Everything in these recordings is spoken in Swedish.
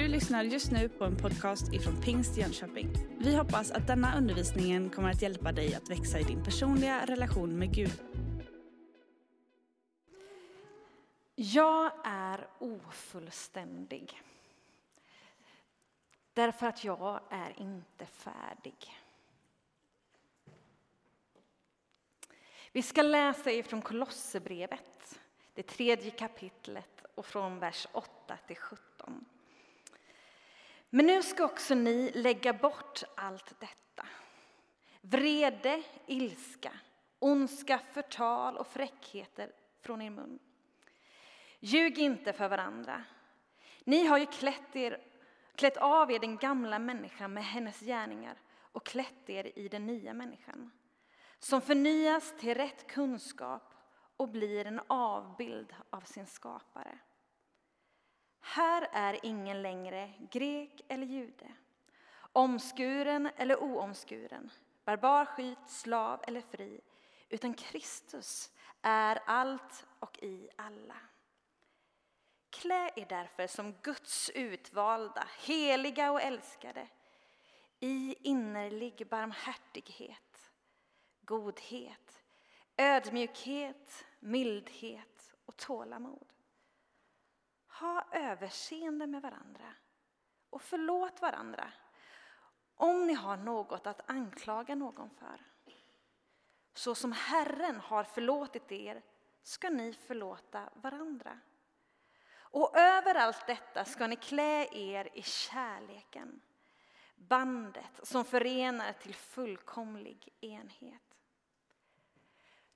Du lyssnar just nu på en podcast ifrån Pingst Jönköping. Vi hoppas att denna undervisning kommer att hjälpa dig att växa i din personliga relation med Gud. Jag är ofullständig. Därför att jag är inte färdig. Vi ska läsa ifrån Kolosserbrevet, det tredje kapitlet och från vers 8 till 17. Men nu ska också ni lägga bort allt detta. Vrede, ilska, ondska, förtal och fräckheter från er mun. Ljug inte för varandra. Ni har ju klätt, er, klätt av er den gamla människan med hennes gärningar och klätt er i den nya människan som förnyas till rätt kunskap och blir en avbild av sin skapare. Här är ingen längre grek eller jude, omskuren eller oomskuren, barbar, skit, slav eller fri, utan Kristus är allt och i alla. Klä er därför som Guds utvalda, heliga och älskade i innerlig barmhärtighet, godhet, ödmjukhet, mildhet och tålamod. Ha överseende med varandra och förlåt varandra om ni har något att anklaga någon för. Så som Herren har förlåtit er ska ni förlåta varandra. Och över allt detta ska ni klä er i kärleken, bandet som förenar till fullkomlig enhet.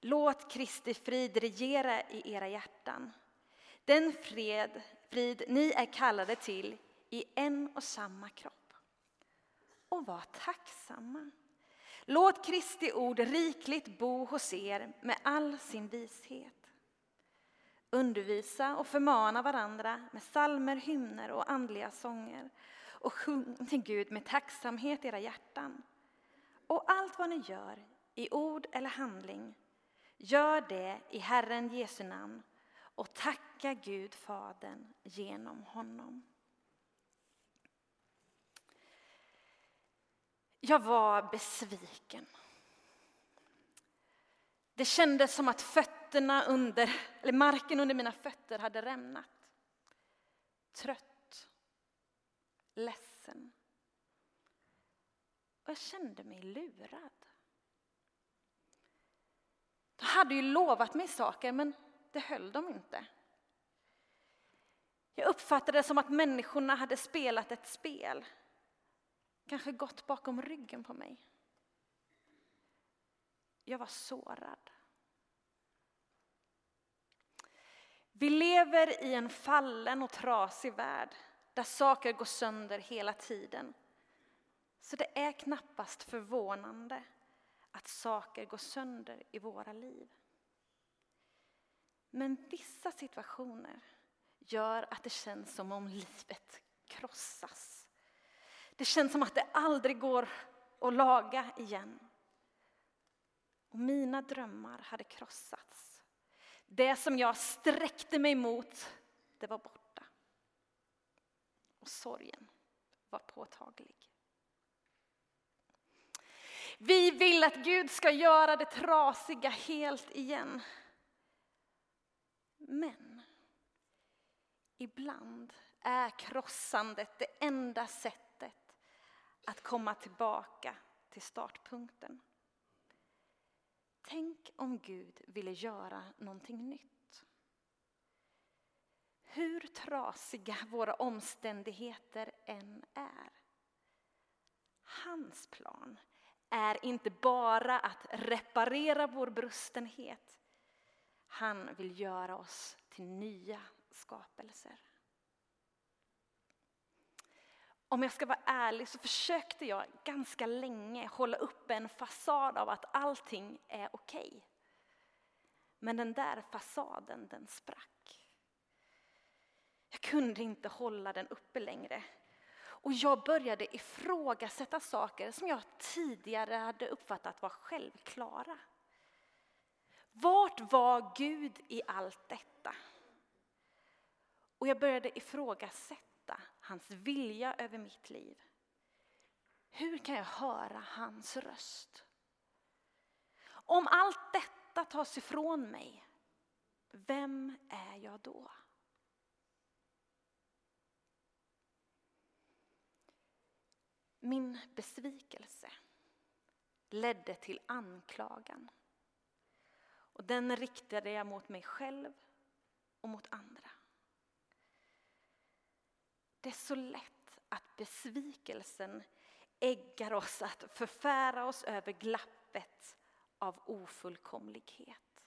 Låt Kristi frid regera i era hjärtan den fred, frid ni är kallade till i en och samma kropp. Och var tacksamma. Låt Kristi ord rikligt bo hos er med all sin vishet. Undervisa och förmana varandra med salmer, hymner och andliga sånger och sjung till Gud med tacksamhet i era hjärtan. Och allt vad ni gör, i ord eller handling, gör det i Herren Jesu namn och tacka Gud Fadern genom honom. Jag var besviken. Det kändes som att fötterna under, eller marken under mina fötter hade rämnat. Trött, ledsen. Och jag kände mig lurad. De hade ju lovat mig saker, men det höll de inte. Jag uppfattade det som att människorna hade spelat ett spel. Kanske gått bakom ryggen på mig. Jag var sårad. Vi lever i en fallen och trasig värld där saker går sönder hela tiden. Så det är knappast förvånande att saker går sönder i våra liv. Men vissa situationer gör att det känns som om livet krossas. Det känns som att det aldrig går att laga igen. Och mina drömmar hade krossats. Det som jag sträckte mig mot, det var borta. Och sorgen var påtaglig. Vi vill att Gud ska göra det trasiga helt igen. Men ibland är krossandet det enda sättet att komma tillbaka till startpunkten. Tänk om Gud ville göra någonting nytt. Hur trasiga våra omständigheter än är. Hans plan är inte bara att reparera vår brustenhet han vill göra oss till nya skapelser. Om jag ska vara ärlig så försökte jag ganska länge hålla uppe en fasad av att allting är okej. Okay. Men den där fasaden den sprack. Jag kunde inte hålla den uppe längre. Och jag började ifrågasätta saker som jag tidigare hade uppfattat var självklara. Vart var Gud i allt detta? Och jag började ifrågasätta hans vilja över mitt liv? Hur kan jag höra hans röst? Om allt detta tas ifrån mig, vem är jag då? Min besvikelse ledde till anklagan. Och den riktade jag mot mig själv och mot andra. Det är så lätt att besvikelsen äggar oss att förfära oss över glappet av ofullkomlighet.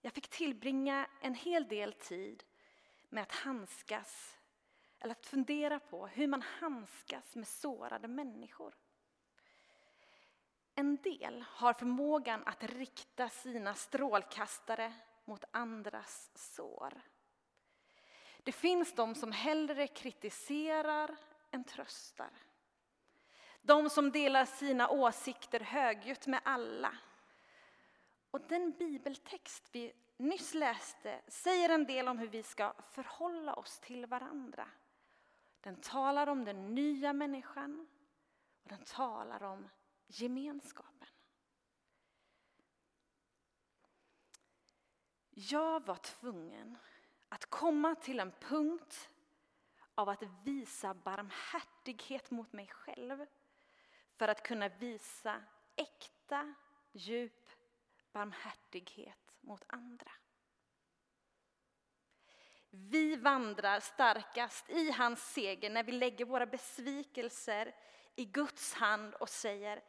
Jag fick tillbringa en hel del tid med att handskas eller att fundera på hur man handskas med sårade människor. En del har förmågan att rikta sina strålkastare mot andras sår. Det finns de som hellre kritiserar än tröstar. De som delar sina åsikter högljutt med alla. Och den bibeltext vi nyss läste säger en del om hur vi ska förhålla oss till varandra. Den talar om den nya människan och den talar om gemenskapen. Jag var tvungen att komma till en punkt av att visa barmhärtighet mot mig själv för att kunna visa äkta, djup barmhärtighet mot andra. Vi vandrar starkast i hans seger när vi lägger våra besvikelser i Guds hand och säger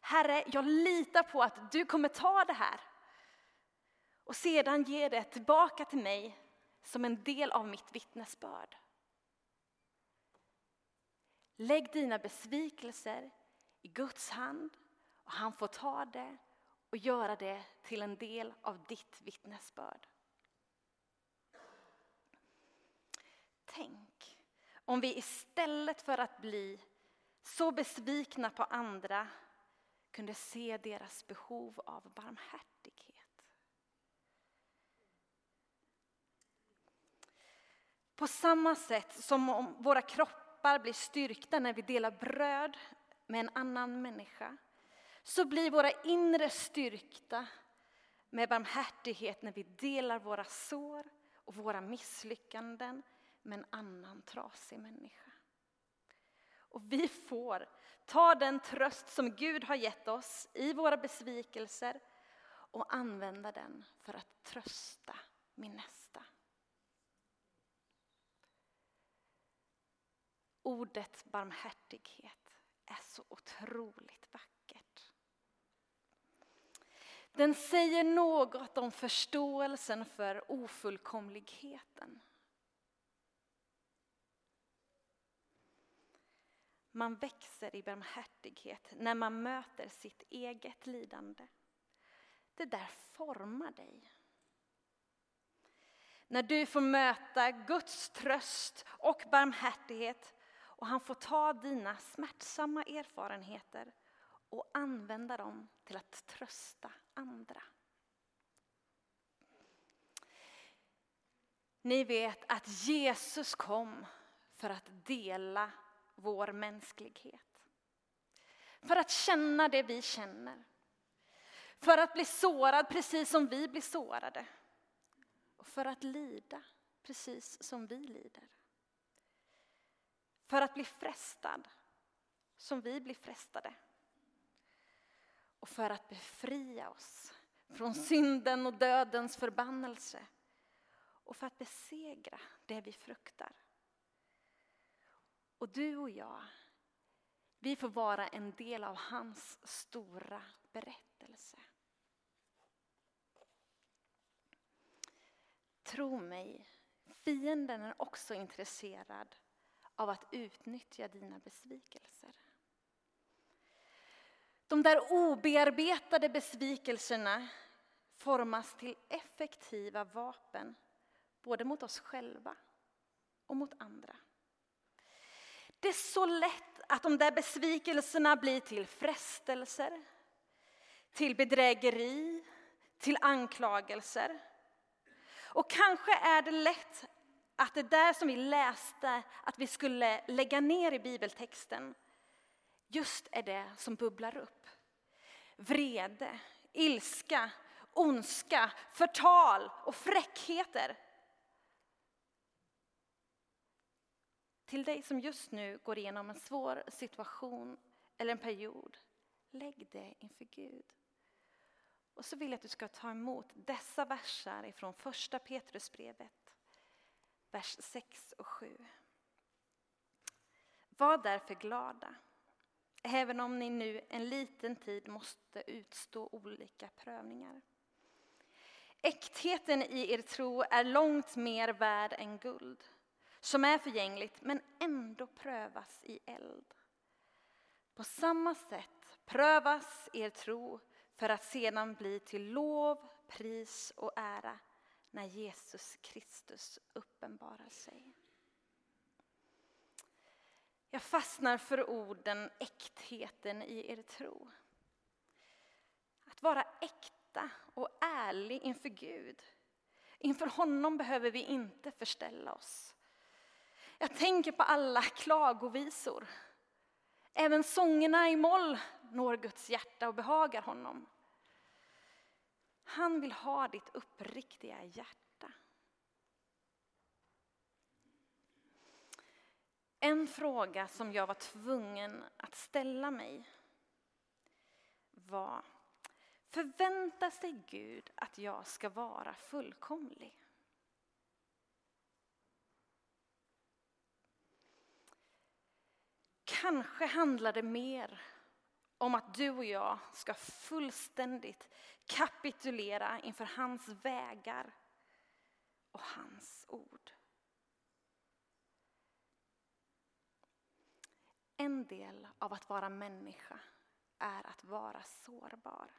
Herre, jag litar på att du kommer ta det här och sedan ge det tillbaka till mig som en del av mitt vittnesbörd. Lägg dina besvikelser i Guds hand och han får ta det och göra det till en del av ditt vittnesbörd. Tänk om vi istället för att bli så besvikna på andra kunde se deras behov av barmhärtighet. På samma sätt som om våra kroppar blir styrkta när vi delar bröd med en annan människa så blir våra inre styrkta med barmhärtighet när vi delar våra sår och våra misslyckanden med en annan trasig människa. Och vi får ta den tröst som Gud har gett oss i våra besvikelser och använda den för att trösta min nästa. Ordet barmhärtighet är så otroligt vackert. Den säger något om förståelsen för ofullkomligheten. Man växer i barmhärtighet när man möter sitt eget lidande. Det där formar dig. När du får möta Guds tröst och barmhärtighet och han får ta dina smärtsamma erfarenheter och använda dem till att trösta andra. Ni vet att Jesus kom för att dela vår mänsklighet. För att känna det vi känner. För att bli sårad precis som vi blir sårade. Och för att lida precis som vi lider. För att bli frestad som vi blir frestade. Och för att befria oss från synden och dödens förbannelse. Och för att besegra det vi fruktar. Och du och jag, vi får vara en del av hans stora berättelse. Tro mig, fienden är också intresserad av att utnyttja dina besvikelser. De där obearbetade besvikelserna formas till effektiva vapen både mot oss själva och mot andra. Det är så lätt att de där besvikelserna blir till frestelser, till bedrägeri, till anklagelser. Och kanske är det lätt att det där som vi läste att vi skulle lägga ner i bibeltexten just är det som bubblar upp. Vrede, ilska, ondska, förtal och fräckheter. Till dig som just nu går igenom en svår situation eller en period, lägg det inför Gud. Och så vill jag att du ska ta emot dessa versar ifrån första Petrusbrevet, vers 6 och 7. Var därför glada, även om ni nu en liten tid måste utstå olika prövningar. Äktheten i er tro är långt mer värd än guld, som är förgängligt men ändå prövas i eld. På samma sätt prövas er tro för att sedan bli till lov, pris och ära när Jesus Kristus uppenbarar sig. Jag fastnar för orden äktheten i er tro. Att vara äkta och ärlig inför Gud. Inför honom behöver vi inte förställa oss. Jag tänker på alla klagovisor. Även sångerna i moll når Guds hjärta och behagar honom. Han vill ha ditt uppriktiga hjärta. En fråga som jag var tvungen att ställa mig var Förväntar sig Gud att jag ska vara fullkomlig? Kanske handlar det mer om att du och jag ska fullständigt kapitulera inför hans vägar och hans ord. En del av att vara människa är att vara sårbar.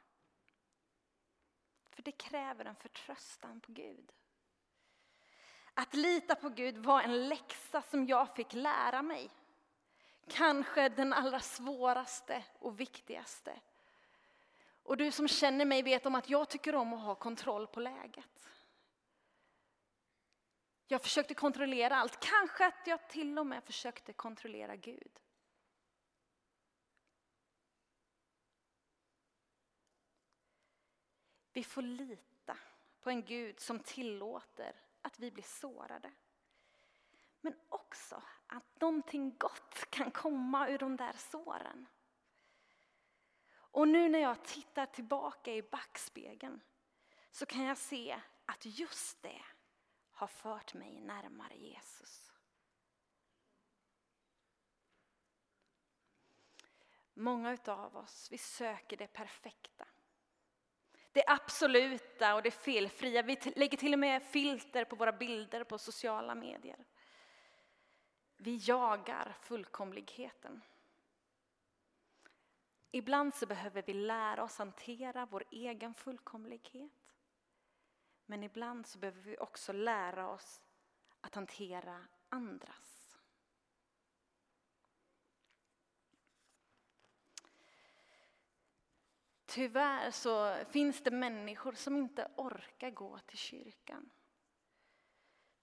För det kräver en förtröstan på Gud. Att lita på Gud var en läxa som jag fick lära mig. Kanske den allra svåraste och viktigaste. Och du som känner mig vet om att jag tycker om att ha kontroll på läget. Jag försökte kontrollera allt, kanske att jag till och med försökte kontrollera Gud. Vi får lita på en Gud som tillåter att vi blir sårade. Men också att någonting gott kan komma ur de där såren. Och nu när jag tittar tillbaka i backspegeln så kan jag se att just det har fört mig närmare Jesus. Många av oss, vi söker det perfekta. Det absoluta och det felfria. Vi lägger till och med filter på våra bilder på sociala medier. Vi jagar fullkomligheten. Ibland så behöver vi lära oss hantera vår egen fullkomlighet. Men ibland så behöver vi också lära oss att hantera andras. Tyvärr så finns det människor som inte orkar gå till kyrkan.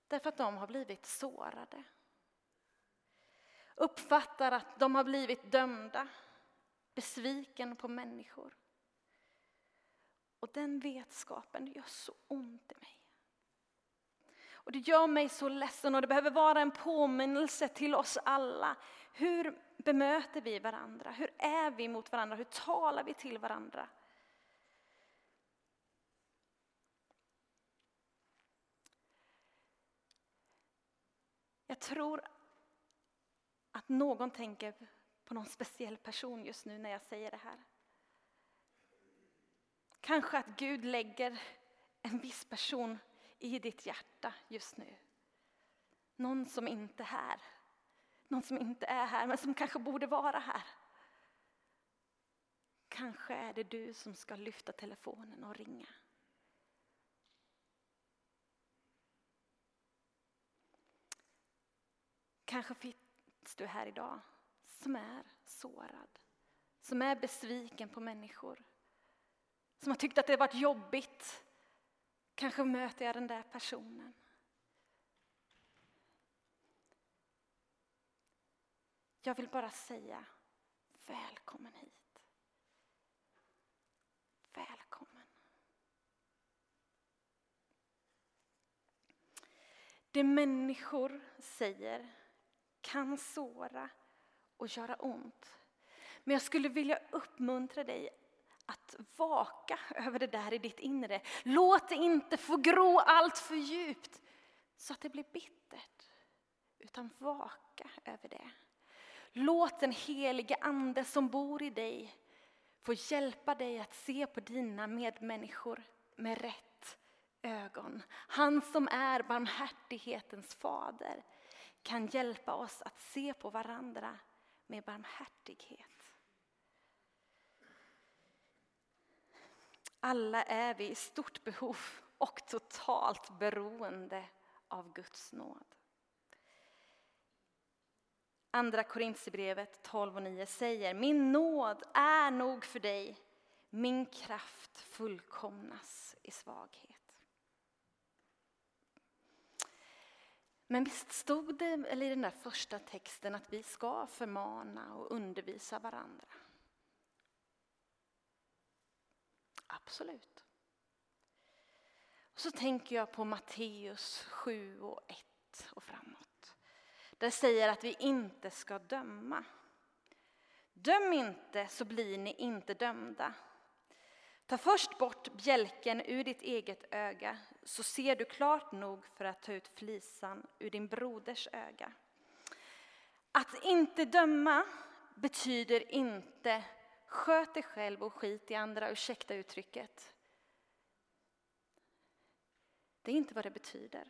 Därför att de har blivit sårade. Uppfattar att de har blivit dömda besviken på människor. Och den vetskapen gör så ont i mig. Och det gör mig så ledsen och det behöver vara en påminnelse till oss alla. Hur bemöter vi varandra? Hur är vi mot varandra? Hur talar vi till varandra? Jag tror att någon tänker på någon speciell person just nu när jag säger det här. Kanske att Gud lägger en viss person i ditt hjärta just nu. Någon som inte är här. Någon som inte är här men som kanske borde vara här. Kanske är det du som ska lyfta telefonen och ringa. Kanske finns du här idag som är sårad, som är besviken på människor. Som har tyckt att det har varit jobbigt Kanske möter jag den där personen. Jag vill bara säga välkommen hit. Välkommen. Det människor säger kan såra och göra ont. Men jag skulle vilja uppmuntra dig att vaka över det där i ditt inre. Låt det inte få gro allt för djupt så att det blir bittert. Utan vaka över det. Låt den helige ande som bor i dig få hjälpa dig att se på dina medmänniskor med rätt ögon. Han som är barmhärtighetens fader kan hjälpa oss att se på varandra med barmhärtighet. Alla är vi i stort behov och totalt beroende av Guds nåd. Andra Korintierbrevet 12 och 9 säger Min nåd är nog för dig, min kraft fullkomnas i svaghet. Men visst stod det eller i den där första texten att vi ska förmana och undervisa varandra? Absolut. Och så tänker jag på Matteus 7 och 1 och framåt. Där säger att vi inte ska döma. Döm inte så blir ni inte dömda. Ta först bort bjälken ur ditt eget öga så ser du klart nog för att ta ut flisan ur din broders öga. Att inte döma betyder inte Sköt dig själv och skit i andra, ursäkta uttrycket. Det är inte vad det betyder.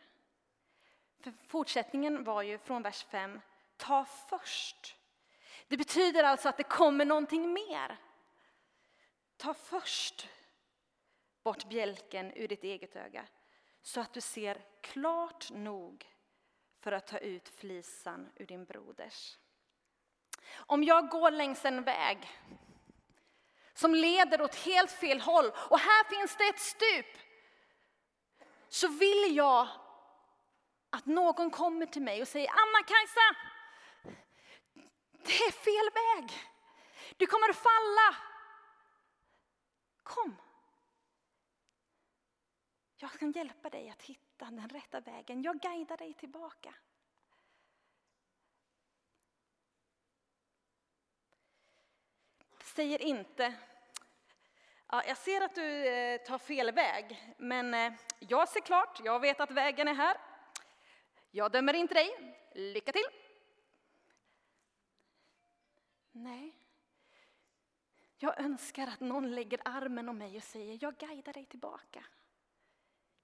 För fortsättningen var ju från vers 5, ta först. Det betyder alltså att det kommer någonting mer. Ta först bort bjälken ur ditt eget öga så att du ser klart nog för att ta ut flisan ur din broders. Om jag går längs en väg som leder åt helt fel håll och här finns det ett stup. Så vill jag att någon kommer till mig och säger Anna-Kajsa, det är fel väg. Du kommer att falla. Kom. Jag kan hjälpa dig att hitta den rätta vägen. Jag guidar dig tillbaka. Säger inte Ja, jag ser att du eh, tar fel väg, men eh, jag ser klart, jag vet att vägen är här. Jag dömer inte dig. Lycka till! Nej. Jag önskar att någon lägger armen om mig och säger jag guidar dig tillbaka.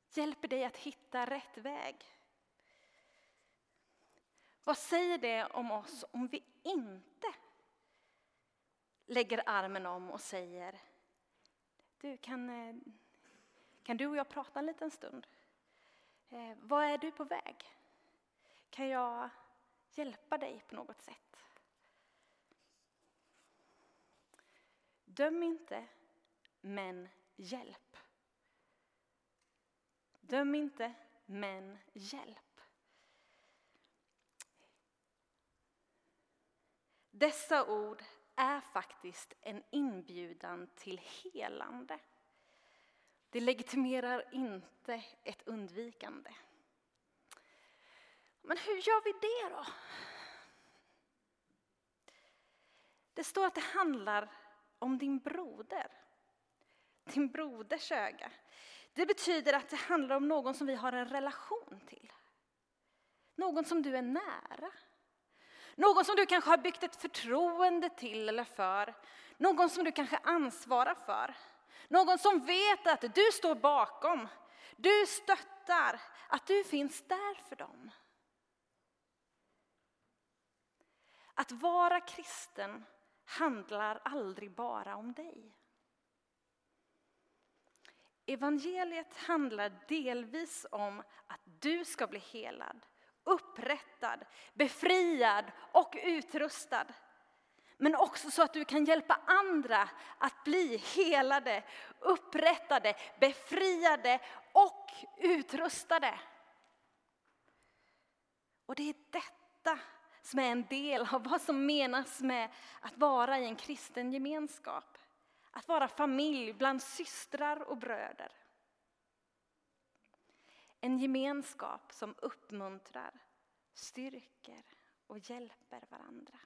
Hjälper dig att hitta rätt väg. Vad säger det om oss om vi inte lägger armen om och säger du, kan, eh, kan du och jag prata en liten stund? Eh, är du på väg? Kan jag hjälpa dig på något sätt? Döm inte, men hjälp. Döm inte, men hjälp. Dessa ord är faktiskt en inbjudan till helande. Det legitimerar inte ett undvikande. Men hur gör vi det då? Det står att det handlar om din broder. Din broders öga. Det betyder att det handlar om någon som vi har en relation till. Någon som du är nära. Någon som du kanske har byggt ett förtroende till eller för. Någon som du kanske ansvarar för. Någon som vet att du står bakom, du stöttar, att du finns där för dem. Att vara kristen handlar aldrig bara om dig. Evangeliet handlar delvis om att du ska bli helad upprättad, befriad och utrustad. Men också så att du kan hjälpa andra att bli helade, upprättade, befriade och utrustade. Och det är detta som är en del av vad som menas med att vara i en kristen gemenskap. Att vara familj bland systrar och bröder. En gemenskap som uppmuntrar, styrker och hjälper varandra.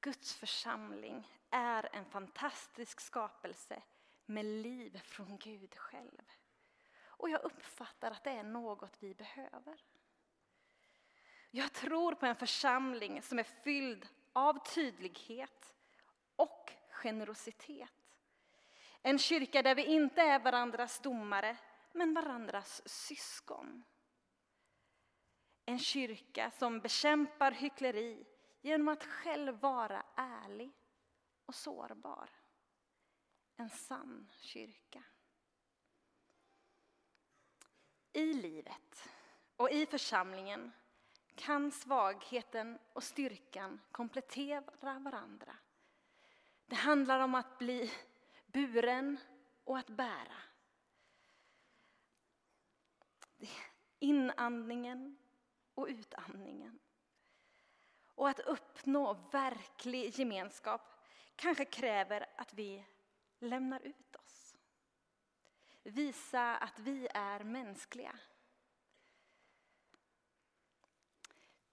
Guds församling är en fantastisk skapelse med liv från Gud själv. Och jag uppfattar att det är något vi behöver. Jag tror på en församling som är fylld av tydlighet och generositet. En kyrka där vi inte är varandras domare, men varandras syskon. En kyrka som bekämpar hyckleri genom att själv vara ärlig och sårbar. En sann kyrka. I livet och i församlingen kan svagheten och styrkan komplettera varandra. Det handlar om att bli buren och att bära. Inandningen och utandningen. Och att uppnå verklig gemenskap kanske kräver att vi lämnar ut oss. Visa att vi är mänskliga.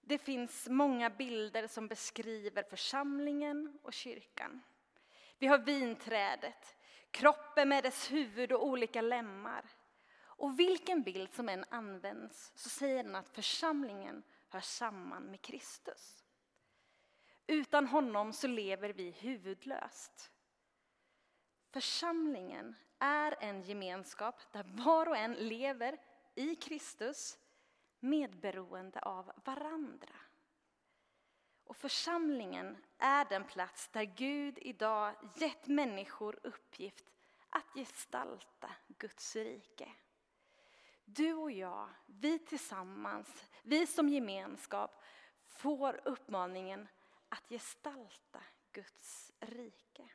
Det finns många bilder som beskriver församlingen och kyrkan. Vi har vinträdet, kroppen med dess huvud och olika lemmar. Och vilken bild som än används så säger den att församlingen hör samman med Kristus. Utan honom så lever vi huvudlöst. Församlingen är en gemenskap där var och en lever i Kristus medberoende av varandra. Och församlingen är den plats där Gud idag gett människor uppgift att gestalta Guds rike. Du och jag, vi tillsammans, vi som gemenskap får uppmaningen att gestalta Guds rike.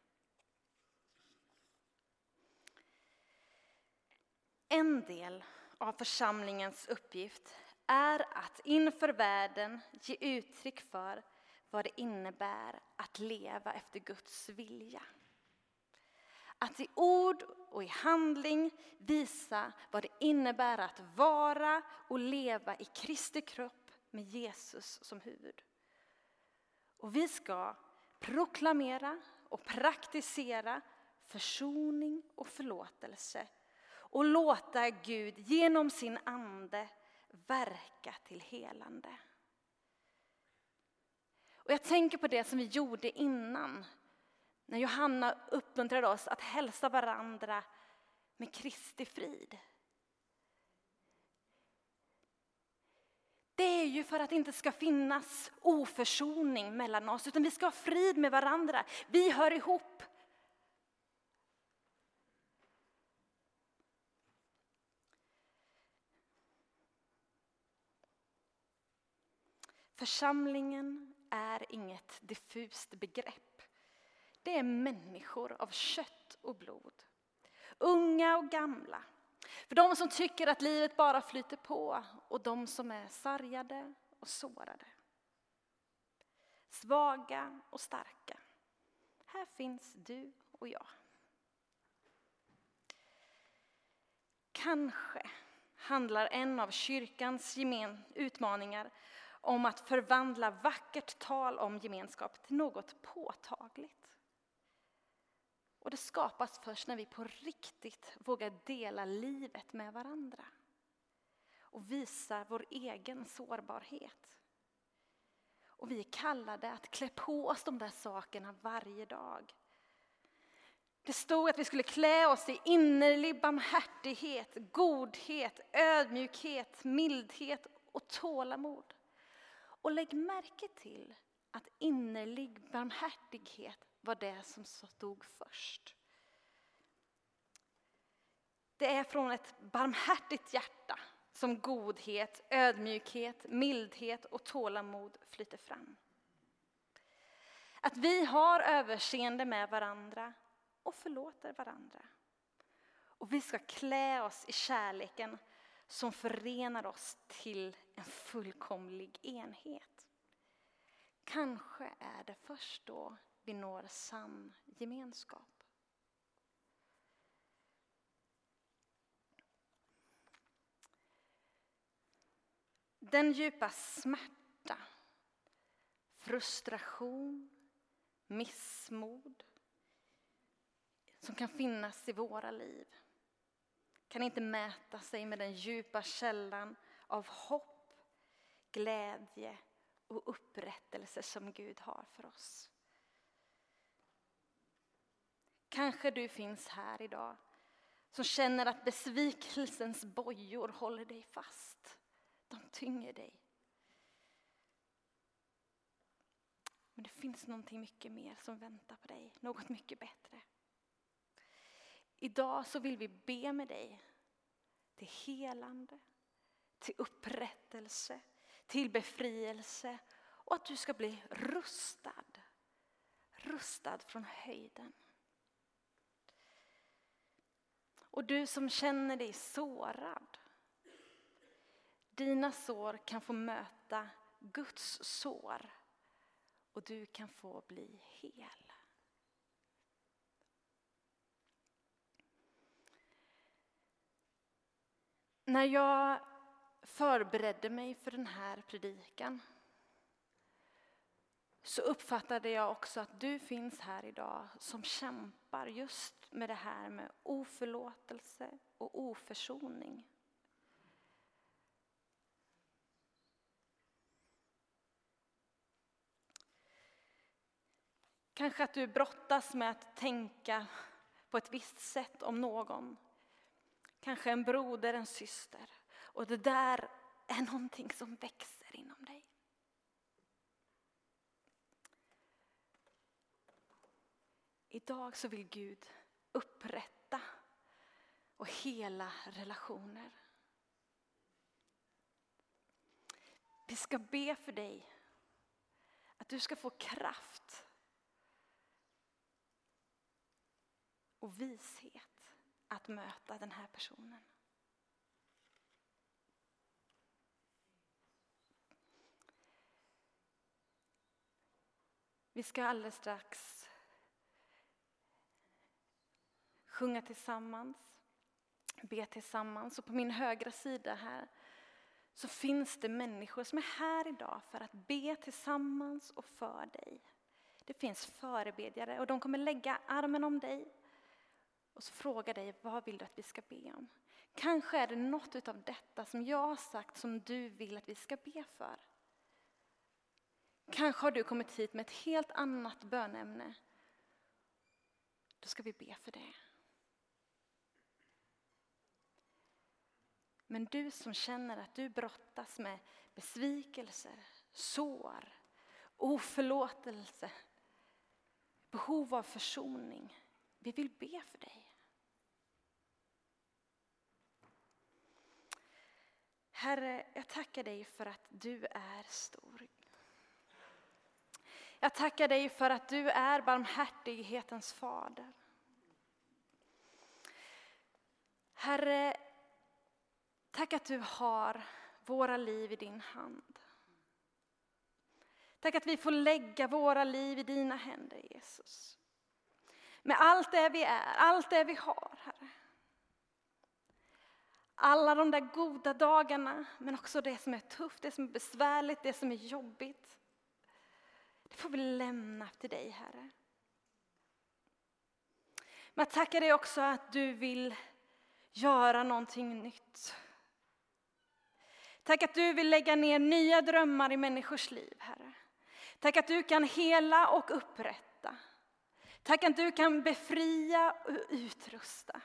En del av församlingens uppgift är att inför världen ge uttryck för vad det innebär att leva efter Guds vilja. Att i ord och i handling visa vad det innebär att vara och leva i Kristi kropp med Jesus som huvud. Och vi ska proklamera och praktisera försoning och förlåtelse och låta Gud genom sin ande verka till helande. Och jag tänker på det som vi gjorde innan, när Johanna uppmuntrade oss att hälsa varandra med Kristi frid. Det är ju för att det inte ska finnas oförsoning mellan oss, utan vi ska ha frid med varandra. Vi hör ihop. Församlingen är inget diffust begrepp. Det är människor av kött och blod. Unga och gamla. För de som tycker att livet bara flyter på och de som är sargade och sårade. Svaga och starka. Här finns du och jag. Kanske handlar en av kyrkans utmaningar om att förvandla vackert tal om gemenskap till något påtagligt. Och det skapas först när vi på riktigt vågar dela livet med varandra och visar vår egen sårbarhet. Och vi är kallade att klä på oss de där sakerna varje dag. Det stod att vi skulle klä oss i innerlig barmhärtighet, godhet, ödmjukhet, mildhet och tålamod. Och lägg märke till att innerlig barmhärtighet var det som stod först. Det är från ett barmhärtigt hjärta som godhet, ödmjukhet, mildhet och tålamod flyter fram. Att vi har överseende med varandra och förlåter varandra. Och vi ska klä oss i kärleken som förenar oss till en fullkomlig enhet. Kanske är det först då vi når sann gemenskap. Den djupa smärta, frustration, missmod som kan finnas i våra liv kan inte mäta sig med den djupa källan av hopp, glädje och upprättelse som Gud har för oss. Kanske du finns här idag som känner att besvikelsens bojor håller dig fast. De tynger dig. Men det finns någonting mycket mer som väntar på dig, något mycket bättre. Idag så vill vi be med dig till helande, till upprättelse, till befrielse och att du ska bli rustad. Rustad från höjden. Och du som känner dig sårad. Dina sår kan få möta Guds sår och du kan få bli hel. När jag förberedde mig för den här predikan så uppfattade jag också att du finns här idag som kämpar just med det här med oförlåtelse och oförsoning. Kanske att du brottas med att tänka på ett visst sätt om någon. Kanske en broder, en syster. Och det där är någonting som växer inom dig. Idag så vill Gud upprätta och hela relationer. Vi ska be för dig att du ska få kraft och vishet att möta den här personen. Vi ska alldeles strax sjunga tillsammans, be tillsammans. Och på min högra sida här så finns det människor som är här idag för att be tillsammans och för dig. Det finns förebedjare och de kommer lägga armen om dig och så fråga dig vad vill du att vi ska be om. Kanske är det något av detta som jag har sagt som du vill att vi ska be för. Kanske har du kommit hit med ett helt annat bönämne. Då ska vi be för det. Men du som känner att du brottas med besvikelser, sår, oförlåtelse, behov av försoning. Vi vill be för dig. Herre, jag tackar dig för att du är stor. Jag tackar dig för att du är barmhärtighetens fader. Herre, tack att du har våra liv i din hand. Tack att vi får lägga våra liv i dina händer, Jesus. Med allt det vi är, allt det vi har, Herre. Alla de där goda dagarna, men också det som är tufft, det som är besvärligt, det som är jobbigt. Det får vi lämna till dig, Herre. Men jag tackar dig också att du vill göra någonting nytt. Tack att du vill lägga ner nya drömmar i människors liv, Herre. Tack att du kan hela och upprätta. Tack att du kan befria och utrusta.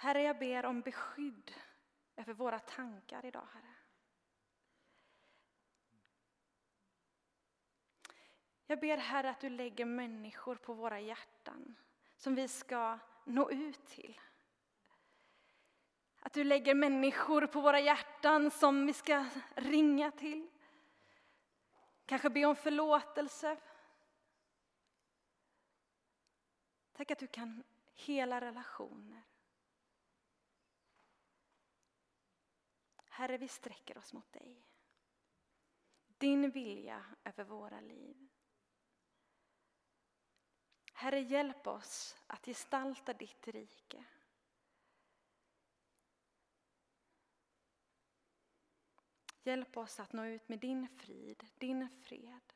Herre, jag ber om beskydd över våra tankar idag, Herre. Jag ber Herre att du lägger människor på våra hjärtan som vi ska nå ut till. Att du lägger människor på våra hjärtan som vi ska ringa till. Kanske be om förlåtelse. Tack att du kan hela relationer. Herre, vi sträcker oss mot dig. Din vilja över våra liv. Herre, hjälp oss att gestalta ditt rike. Hjälp oss att nå ut med din frid, din fred.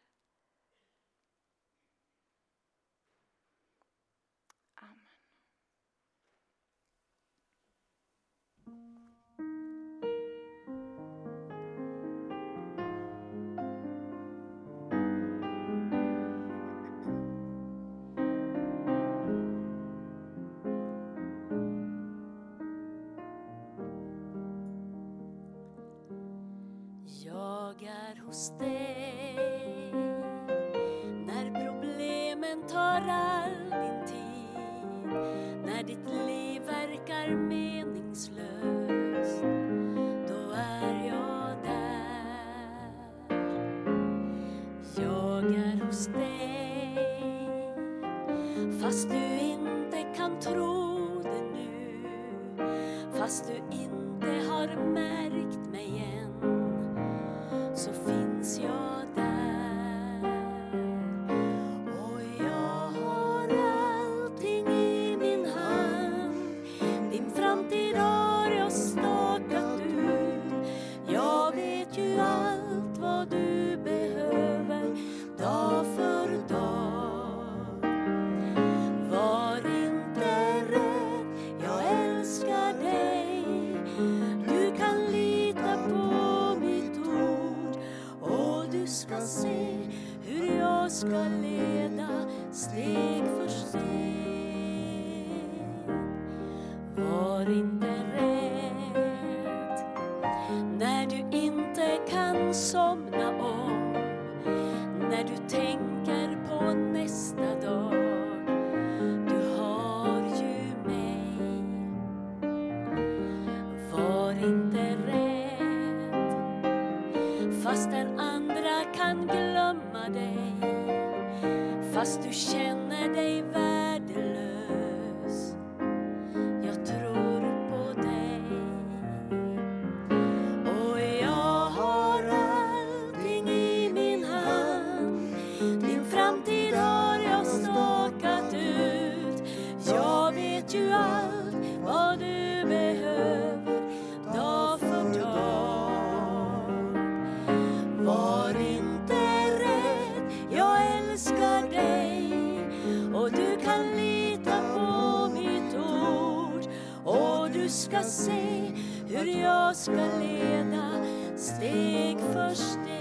ska se hur jag ska leda. Steg för steg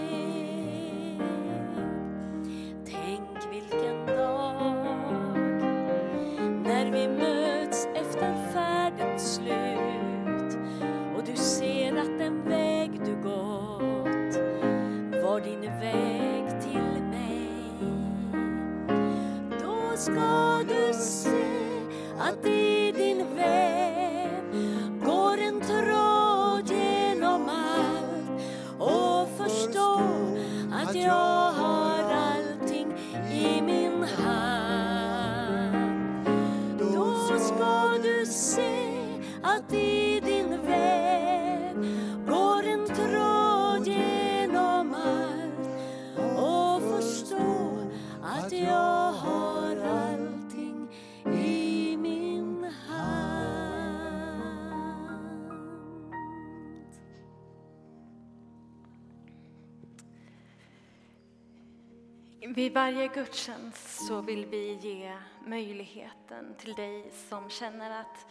Vid varje gudstjänst så vill vi ge möjligheten till dig som känner att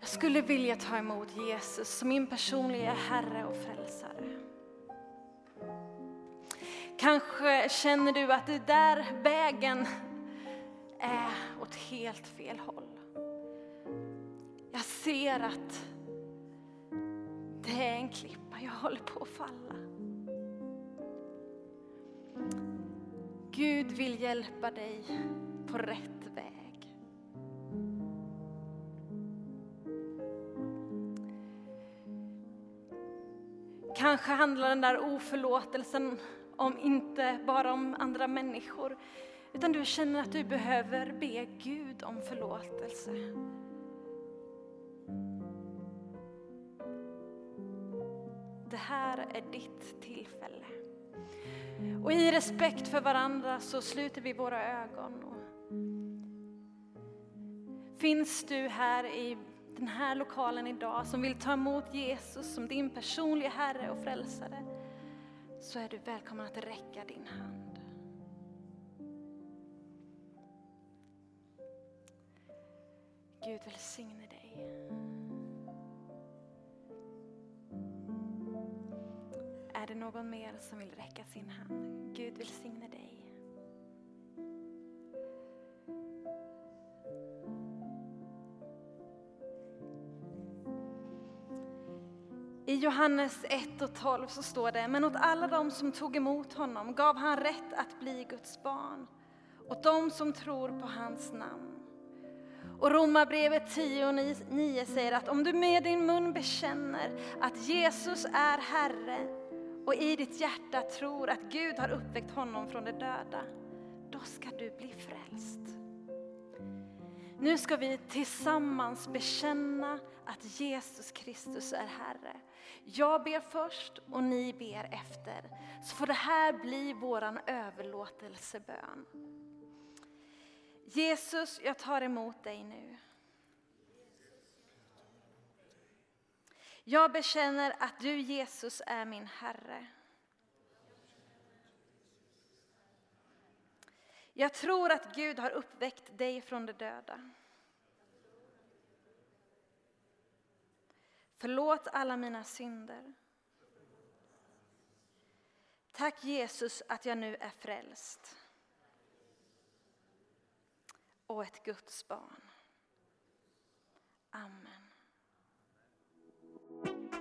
jag skulle vilja ta emot Jesus som min personliga Herre och Frälsare. Kanske känner du att det där vägen är åt helt fel håll. Jag ser att det är en klippa, jag håller på att falla. Gud vill hjälpa dig på rätt väg. Kanske handlar den där oförlåtelsen om inte bara om andra människor utan du känner att du behöver be Gud om förlåtelse. Det här är ditt tillfälle. Och i respekt för varandra så sluter vi våra ögon. Finns du här i den här lokalen idag som vill ta emot Jesus som din personliga Herre och Frälsare så är du välkommen att räcka din hand. Gud välsigne dig. Är det någon mer som vill räcka sin hand? Gud välsigne dig. I Johannes 1 och 12 så står det, men åt alla de som tog emot honom gav han rätt att bli Guds barn, åt de som tror på hans namn. Och Romarbrevet 10 och 9 säger att om du med din mun bekänner att Jesus är Herre och i ditt hjärta tror att Gud har uppväckt honom från de döda, då ska du bli frälst. Nu ska vi tillsammans bekänna att Jesus Kristus är Herre. Jag ber först och ni ber efter. Så får det här bli våran överlåtelsebön. Jesus, jag tar emot dig nu. Jag bekänner att du Jesus är min Herre. Jag tror att Gud har uppväckt dig från de döda. Förlåt alla mina synder. Tack Jesus att jag nu är frälst och ett Guds barn. Amen.